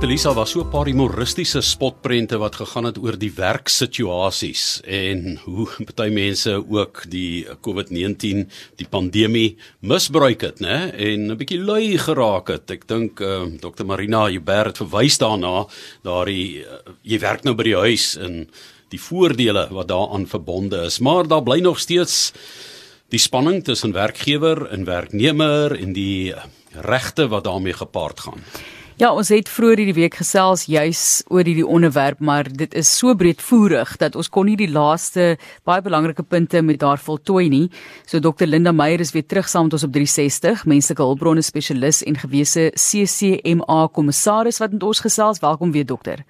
Elisa was so 'n paar humoristiese spotprente wat gegaan het oor die werksituasies en hoe baie mense ook die COVID-19, die pandemie misbruik het, né? En 'n bietjie lui geraak het. Ek dink uh, Dr. Marina Hubert verwys daarna, daardie uh, jy werk nou by die huis en die voordele wat daaraan verbonde is, maar daar bly nog steeds die spanning tussen werkgewer en werknemer en die regte wat daarmee gepaard gaan. Ja, ons het vroeër hierdie week gesels juis oor hierdie onderwerp, maar dit is so breedvoerig dat ons kon nie die laaste baie belangrike punte met daar voltooi nie. So Dr Linda Meyer is weer terug saam met ons op 360, menslike hulpbronne spesialis en gewese CCMA kommissaris wat met ons gesels. Welkom weer dokter.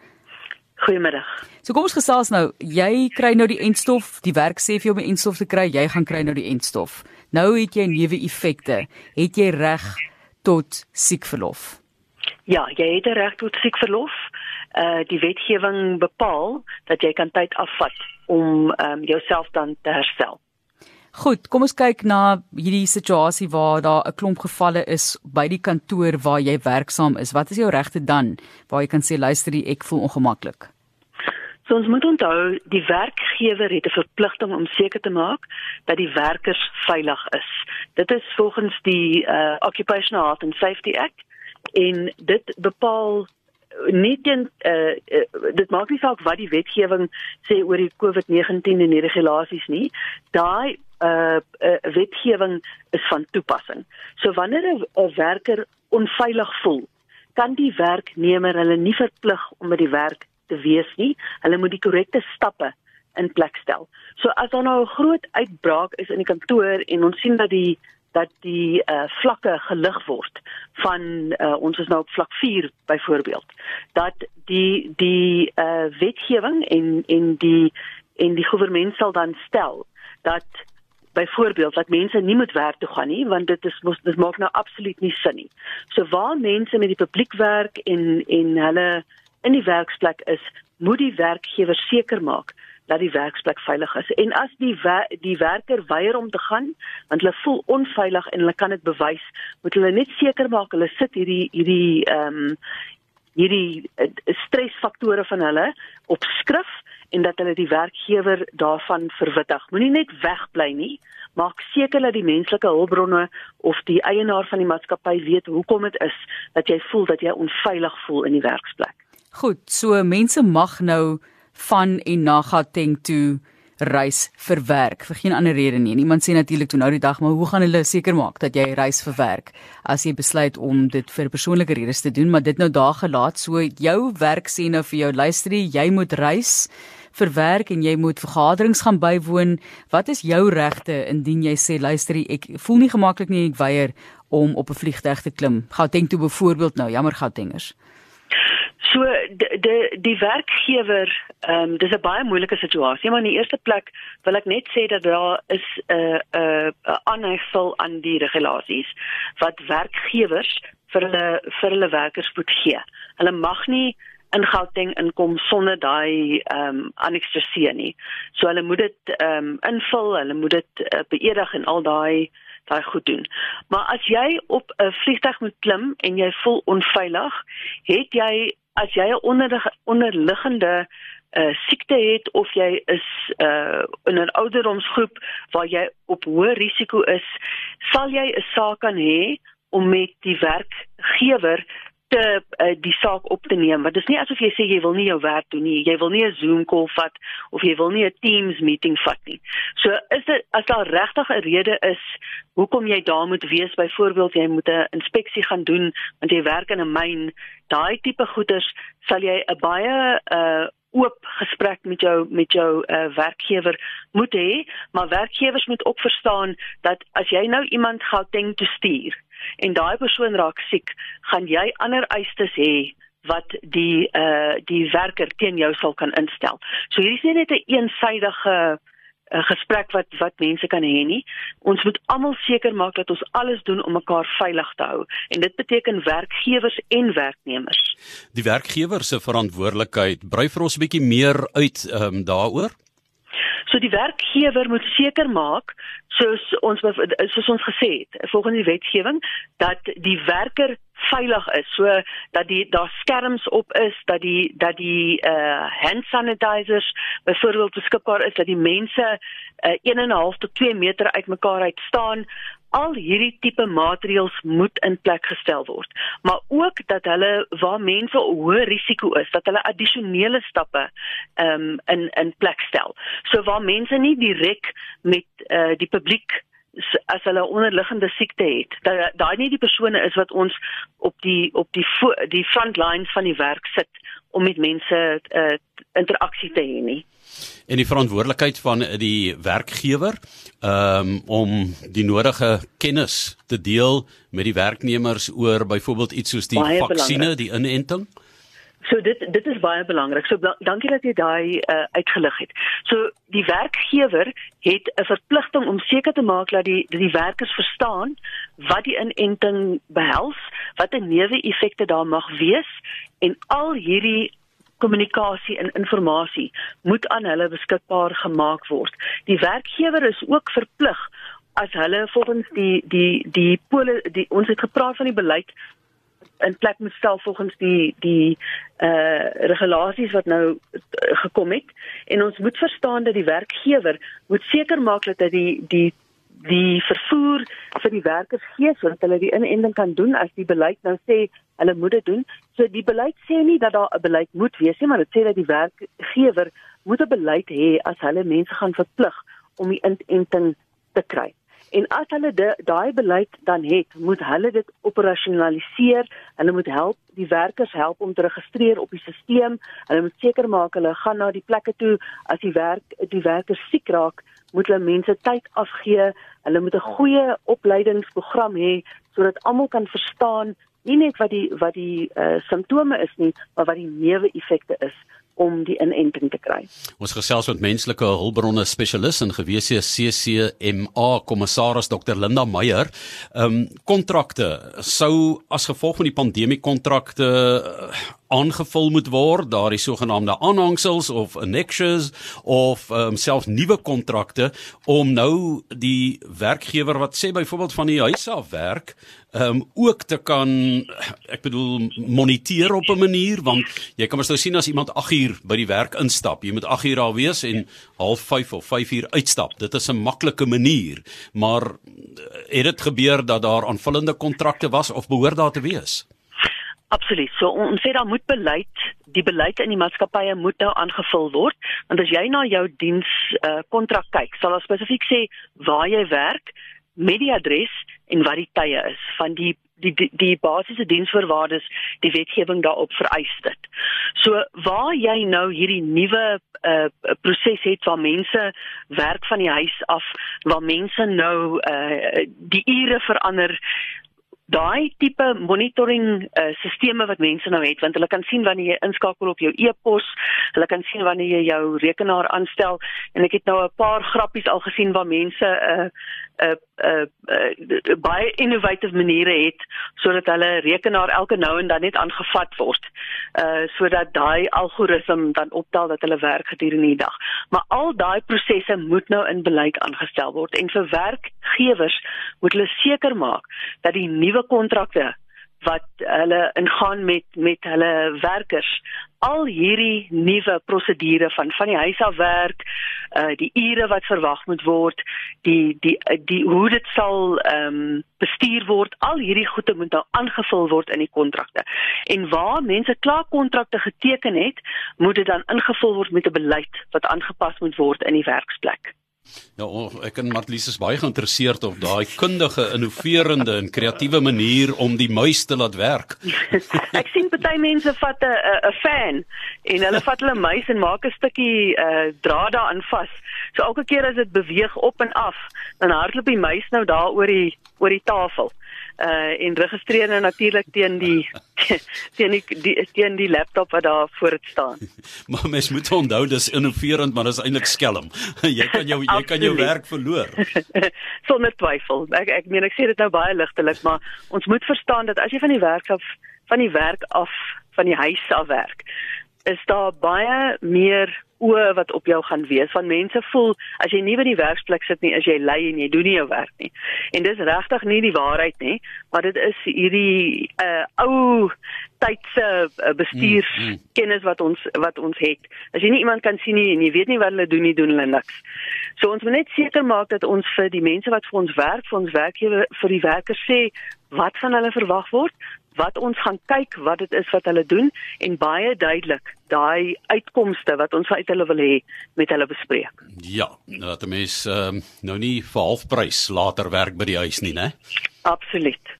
Goeiemiddag. So kom ons gesels nou. Jy kry nou die entstof. Die werk sê vir jou om die entstof te kry, jy gaan kry nou die entstof. Nou het jy neuwe effekte. Het jy reg tot siekverlof? Ja, jy het 'n reg tot siekverlof. Uh die wetgewing bepaal dat jy kan tyd afvat om ehm um, jouself dan te herstel. Goed, kom ons kyk na hierdie situasie waar daar 'n klomp gevalle is by die kantoor waar jy werksaam is. Wat is jou regte dan waar jy kan sê luister, ek voel ongemaklik? So ons moet onthou die werkgewer het 'n verpligting om seker te maak dat die werkers veilig is. Dit is volgens die uh Occupational Health and Safety Act en dit bepaal nie teen uh, uh, dit maak nie saak wat die wetgewing sê oor die COVID-19 en die regulasies nie. Daai uh, uh wetgewing is van toepassing. So wanneer 'n werker onveilig voel kan die werknemer hulle nie verplig om by die werk te wees nie. Hulle moet die korrekte stappe in plek stel. So as daar nou 'n groot uitbraak is in die kantoor en ons sien dat die dat die uh, vlakke gelig word van uh, ons is nou op vlak 4 byvoorbeeld dat die die uh, wetgewing en en die en die regering sal dan stel dat byvoorbeeld dat mense nie moet werk toe gaan nie want dit is mos dit maak nou absoluut nie sin nie. So waar mense met die publiek werk en en hulle in die werksplek is, moet die werkgewer seker maak dat die werksplek veilig is. En as die wer die werker weier om te gaan, want hulle voel onveilig en hulle kan dit bewys, moet hulle net seker maak hulle sit hierdie hierdie ehm um, hierdie uh, stresfaktore van hulle op skrif en dat hulle die werkgewer daarvan verwittig. Moenie net wegbly nie. Maak seker dat die menslike hulpbronne of die eienaar van die maatskappy weet hoekom dit is dat jy voel dat jy onveilig voel in die werksplek. Goed, so mense mag nou van en na Gauteng toe reis vir werk vir geen ander rede nie. Iemand sê natuurlik toe nou die dag, maar hoe gaan hulle seker maak dat jy reis vir werk as jy besluit om dit vir persoonlike redes te doen, maar dit nou daar gelaat so jou werk sê nou vir jou luisterie, jy moet reis vir werk en jy moet vergaderings gaan bywoon. Wat is jou regte indien jy sê luisterie, ek voel nie gemaklik nie, ek weier om op 'n vliegtuig te klim. Gauteng toe byvoorbeeld nou, jammer Gautengers. So die die werkgewer, ehm um, dis 'n baie moeilike situasie, maar in die eerste plek wil ek net sê dat daar is 'n uh, 'n uh, 'n aanhegsel aan die regulasies wat werkgewers vir hulle vir hulle werkers moet gee. Hulle mag nie in Gauteng inkom sonder daai ehm um, annexasie nie. So hulle moet dit ehm um, invul, hulle moet dit uh, beëdig en al daai daai goed doen. Maar as jy op 'n vliegtuig moet klim en jy voel onveilig, het jy as jy 'n onder, onderliggende uh, siekte het of jy is uh, in 'n ouderdomsgroep waar jy op hoë risiko is, sal jy 'n saak kan hê om met die werkgewer te uh, die saak op te neem. Want dit is nie asof jy sê jy wil nie jou werk doen nie. Jy wil nie 'n Zoom call vat of jy wil nie 'n Teams meeting vat nie. So is dit as daar regtig 'n rede is hoekom jy daar moet wees, byvoorbeeld jy moet 'n inspeksie gaan doen want jy werk in 'n myn, daai tipe goeders sal jy 'n baie uh oop gesprek met jou met jou uh, werkgewer moet hê, maar werkgewers moet ook verstaan dat as jy nou iemand gou dink te stuur en daai persoon raak siek, gaan jy ander eistes hê wat die uh die werker teen jou sal kan instel. So hier is nie net 'n een eensidedige 'n uh, gesprek wat wat mense kan hê nie. Ons moet almal seker maak dat ons alles doen om mekaar veilig te hou en dit beteken werkgewers en werknemers. Die werkgewer se verantwoordelikheid, brei vir ons 'n bietjie meer uit ehm um, daaroor. So die werkgewer moet seker maak soos ons soos ons gesê het volgens die wetgewing dat die werker veilig is. So dat die daar skerms op is dat die dat die uh hand sanitizers byvoorbeeld beskikbaar is dat die mense uh, 1.5 tot 2 meter uitmekaar uit staan al hierdie tipe maatreëls moet in plek gestel word maar ook dat hulle waar mense hoë risiko is dat hulle addisionele stappe um, in in plek stel. So waar mense nie direk met uh, die publiek as hulle onderliggende siekte het dat daai nie die persone is wat ons op die op die die front lines van die werk sit om met mense uh, interaksie te hê nie. En die verantwoordelikheid van die werkgewer um, om die nodige kennis te deel met die werknemers oor byvoorbeeld iets soos die vaksines die inenting So dit dit is baie belangrik. So dankie dat jy daai uh, uitgelig het. So die werkgewer het 'n verpligting om seker te maak dat die dat die werkers verstaan wat die inenting behels, wat 'n neeweffekte daar mag wees en al hierdie kommunikasie en inligting moet aan hulle beskikbaar gemaak word. Die werkgewer is ook verplig as hulle volgens die die die pole die ons het gepraat van die beleid in plek moet stel volgens die die uh regulasies wat nou uh, gekom het en ons moet verstaan dat die werkgewer moet seker maak dat die die die vervoer vir die werkers gee sodat hulle die inending kan doen as die beleid nou sê hulle moet dit doen. So die beleid sê nie dat daar 'n beleid moet wees nie, maar dit sê dat die werkgewer moet 'n beleid hê as hulle mense gaan verplig om die inenting te kry. En as hulle daai beleid dan het, moet hulle dit operasionaliseer. Hulle moet help die werkers help om te registreer op die stelsel. Hulle moet seker maak hulle gaan na die plekke toe as die werk die werkers siek raak, moet hulle mense tyd afgee. Hulle moet 'n goeie opleidingsprogram hê sodat almal kan verstaan nie net wat die wat die uh, simptome is nie, maar wat die neeweffekte is om die inenting te kry. Ons gesels met menslike hulpbronne spesialis in gewese CCMA kommissaris Dr Linda Meyer. Ehm um, kontrakte sou as gevolg van die pandemie kontrakte aangevul moet word, daardie sogenaamde aanhangsels of annexures of um, selfs nuwe kontrakte om nou die werkgewer wat sê byvoorbeeld van die huis af werk um ook te kan ek bedoel moniteer op 'n manier want jy kan mos nou sien as iemand 8 uur by die werk instap. Jy moet 8 uur daar wees en half 5 of 5 uur uitstap. Dit is 'n maklike manier maar eh, het dit gebeur dat daar aanvullende kontrakte was of behoort daar te wees Absoluut. So ons sê daar moet beleid, die beleid in die maatskappye moet nou aangevul word. Want as jy na jou diens uh kontrak kyk, sal daar spesifiek sê waar jy werk, met die adres en wat die tye is van die die die, die basiese diensvoorwaardes die wetgewing daarop vereis dit. So waar jy nou hierdie nuwe uh proses het waar mense werk van die huis af, waar mense nou uh die ure verander daai tipe monitoring uh, sisteme wat mense nou het want hulle kan sien wanneer jy inskakel op jou e-pos, hulle kan sien wanneer jy jou rekenaar aanstel. En ek het nou 'n paar grappies al gesien waar mense 'n uh, eh, 'n uh, uh, uh, baie innovative maniere het sodat hulle rekenaar elke nou en dan net aangevat word. Uh sodat daai algoritme dan optel dat hulle werk gedurende die dag. Maar al daai prosesse moet nou in beleid aangestel word en vir werkgewers moet hulle seker maak dat die nuwe kontrakte wat hulle ingaan met met hulle werkers al hierdie nuwe prosedure van van die huis af werk uh die ure wat verwag moet word die die die hoe dit sal ehm um, bestuur word al hierdie goede moet nou aangevul word in die kontrakte. En waar mense klaar kontrakte geteken het moet dit dan ingevul word met 'n beleid wat aangepas moet word in die werksplek Ja, ek en Marlies is baie geïnteresseerd op daai kundige, innoverende en kreatiewe manier om die muis te laat werk. ek sien baie mense vat 'n 'n fan en hulle vat hulle muis en maak 'n stukkie uh, draad daarin vas. So elke keer as dit beweeg op en af, dan hardloop die muis nou daar oor die oor die tafel uh en registreer nou natuurlik teen die teen die, die teen die laptop wat daar voor dit staan. maar mens moet onthou dis innoverend maar dis eintlik skelm. jy kan jou jy kan jou werk verloor. Sonder twyfel. Ek ek meen ek sê dit nou baie ligtelik maar ons moet verstaan dat as jy van die werk af van die werk af van die huis af werk is daar baie meer oë wat op jou gaan wees. Van mense voel as jy nie by die werksplek sit nie, as jy lei en jy doen nie jou werk nie. En dis regtig nie die waarheid nie, maar dit is hierdie uh ou tydse uh, bestuurskennis wat ons wat ons het. As jy nie iemand kan sien nie en jy weet nie wat hulle doen nie, doen hulle niks. So ons moet net seker maak dat ons vir die mense wat vir ons werk, vir ons werkgewer, vir die werkers sê wat van hulle verwag word, wat ons gaan kyk wat dit is wat hulle doen en baie duidelik daai uitkomste wat ons uit hulle wil hê met hulle bespreek. Ja, dat 'n mens uh, nou nie vir halfprys later werk by die huis nie, né? Absoluut.